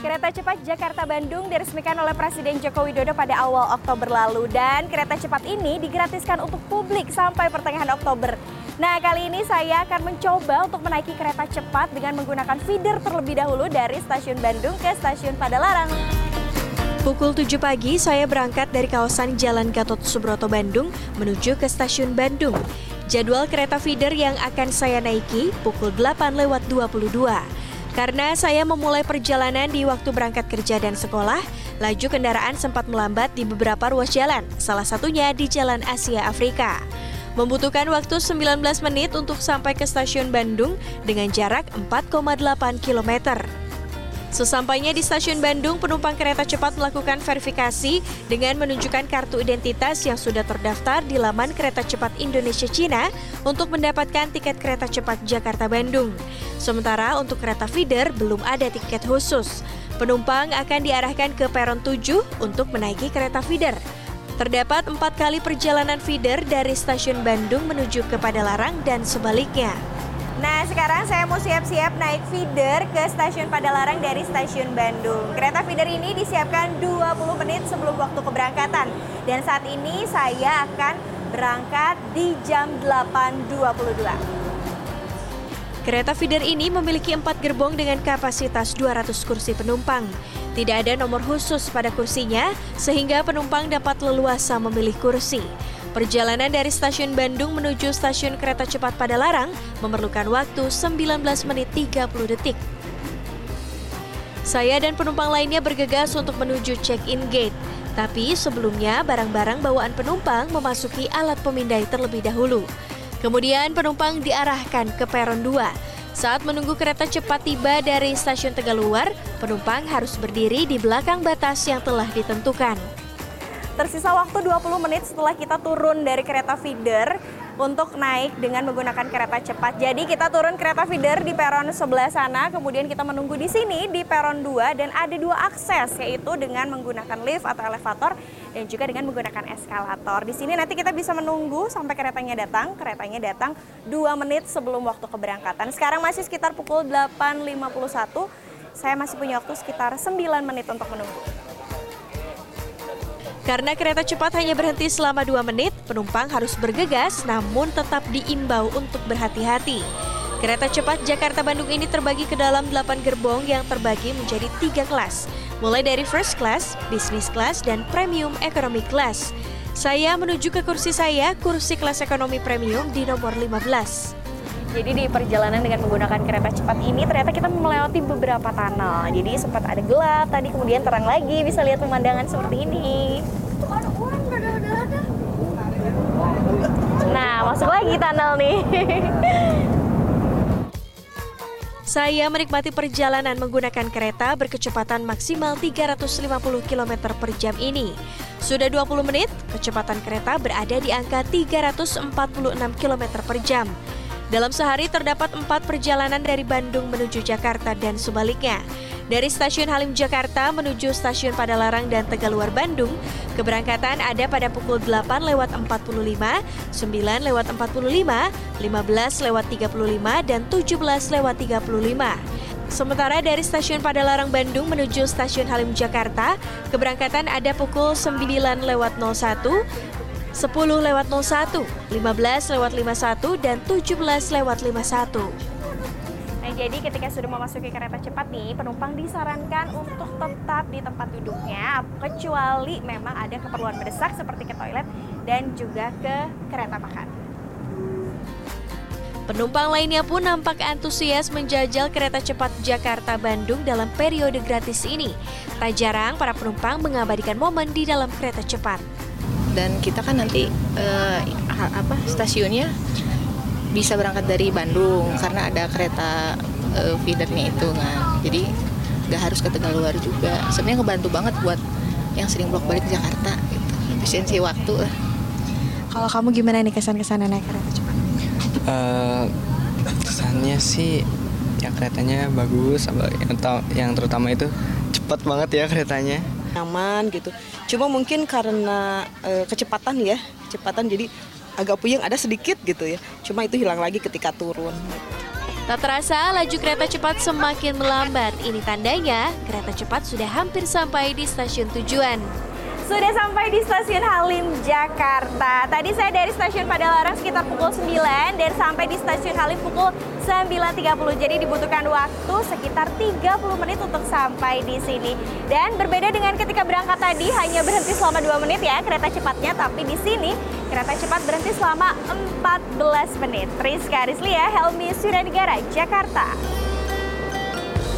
Kereta cepat Jakarta-Bandung diresmikan oleh Presiden Joko Widodo pada awal Oktober lalu dan kereta cepat ini digratiskan untuk publik sampai pertengahan Oktober. Nah, kali ini saya akan mencoba untuk menaiki kereta cepat dengan menggunakan feeder terlebih dahulu dari stasiun Bandung ke stasiun Padalarang. Pukul 7 pagi saya berangkat dari kawasan Jalan Gatot Subroto Bandung menuju ke stasiun Bandung. Jadwal kereta feeder yang akan saya naiki pukul 8 lewat 22. Karena saya memulai perjalanan di waktu berangkat kerja dan sekolah, laju kendaraan sempat melambat di beberapa ruas jalan, salah satunya di Jalan Asia Afrika. Membutuhkan waktu 19 menit untuk sampai ke stasiun Bandung dengan jarak 4,8 kilometer. Sesampainya di stasiun Bandung, penumpang kereta cepat melakukan verifikasi dengan menunjukkan kartu identitas yang sudah terdaftar di laman kereta cepat Indonesia Cina untuk mendapatkan tiket kereta cepat Jakarta-Bandung. Sementara untuk kereta feeder belum ada tiket khusus. Penumpang akan diarahkan ke peron 7 untuk menaiki kereta feeder. Terdapat empat kali perjalanan feeder dari stasiun Bandung menuju ke Padalarang dan sebaliknya. Nah, sekarang saya mau siap-siap naik feeder ke stasiun Padalarang dari stasiun Bandung. Kereta feeder ini disiapkan 20 menit sebelum waktu keberangkatan. Dan saat ini saya akan berangkat di jam 8.22. Kereta feeder ini memiliki empat gerbong dengan kapasitas 200 kursi penumpang. Tidak ada nomor khusus pada kursinya, sehingga penumpang dapat leluasa memilih kursi. Perjalanan dari stasiun Bandung menuju stasiun kereta cepat Padalarang memerlukan waktu 19 menit 30 detik. Saya dan penumpang lainnya bergegas untuk menuju check-in gate. Tapi sebelumnya barang-barang bawaan penumpang memasuki alat pemindai terlebih dahulu. Kemudian penumpang diarahkan ke peron 2. Saat menunggu kereta cepat tiba dari stasiun Tegaluar, penumpang harus berdiri di belakang batas yang telah ditentukan. Tersisa waktu 20 menit setelah kita turun dari kereta feeder untuk naik dengan menggunakan kereta cepat. Jadi kita turun kereta feeder di peron sebelah sana, kemudian kita menunggu di sini di peron 2 dan ada dua akses yaitu dengan menggunakan lift atau elevator dan juga dengan menggunakan eskalator. Di sini nanti kita bisa menunggu sampai keretanya datang. Keretanya datang 2 menit sebelum waktu keberangkatan. Sekarang masih sekitar pukul 8.51. Saya masih punya waktu sekitar 9 menit untuk menunggu. Karena kereta cepat hanya berhenti selama 2 menit, penumpang harus bergegas namun tetap diimbau untuk berhati-hati. Kereta cepat Jakarta-Bandung ini terbagi ke dalam 8 gerbong yang terbagi menjadi tiga kelas, mulai dari first class, business class, dan premium economy class. Saya menuju ke kursi saya, kursi kelas ekonomi premium di nomor 15. Jadi di perjalanan dengan menggunakan kereta cepat ini ternyata kita melewati beberapa tunnel. Jadi sempat ada gelap, tadi kemudian terang lagi, bisa lihat pemandangan seperti ini. Nah, masuk lagi tunnel nih. Saya menikmati perjalanan menggunakan kereta berkecepatan maksimal 350 km per jam ini. Sudah 20 menit, kecepatan kereta berada di angka 346 km per jam. Dalam sehari terdapat empat perjalanan dari Bandung menuju Jakarta dan sebaliknya. Dari stasiun Halim Jakarta menuju stasiun Padalarang dan Tegaluar Bandung, keberangkatan ada pada pukul 8 lewat 45, 9 lewat 45, 15 lewat 35, dan 17 lewat 35. Sementara dari stasiun Padalarang Bandung menuju stasiun Halim Jakarta, keberangkatan ada pukul 9 lewat 01, 10 lewat 01, 15 lewat 51, dan 17 lewat 51. Nah, jadi ketika sudah memasuki kereta cepat nih, penumpang disarankan untuk tetap di tempat duduknya, kecuali memang ada keperluan mendesak seperti ke toilet dan juga ke kereta makan. Penumpang lainnya pun nampak antusias menjajal kereta cepat Jakarta-Bandung dalam periode gratis ini. Tak jarang para penumpang mengabadikan momen di dalam kereta cepat dan kita kan nanti uh, apa stasiunnya bisa berangkat dari Bandung karena ada kereta uh, feedernya itu kan. Jadi nggak harus ke Tegaluar juga. Sebenarnya ngebantu banget buat yang sering bolak balik ke Jakarta gitu. Efisiensi waktu lah. Kalau kamu gimana nih kesan-kesan naik kereta cepat? Uh, kesannya sih ya keretanya bagus yang, yang terutama itu cepat banget ya keretanya. Nyaman gitu. Cuma mungkin karena e, kecepatan ya, kecepatan. Jadi agak puyeng ada sedikit gitu ya. Cuma itu hilang lagi ketika turun. Tak terasa, laju kereta cepat semakin melambat. Ini tandanya kereta cepat sudah hampir sampai di stasiun tujuan. Sudah sampai di stasiun Halim, Jakarta. Tadi saya dari stasiun Padalarang sekitar pukul 9 dan sampai di stasiun Halim pukul 9.30. Jadi dibutuhkan waktu sekitar 30 menit untuk sampai di sini. Dan berbeda dengan ketika berangkat tadi hanya berhenti selama 2 menit ya kereta cepatnya. Tapi di sini kereta cepat berhenti selama 14 menit. Rizka Rizlia, Helmi Suranegara, Jakarta.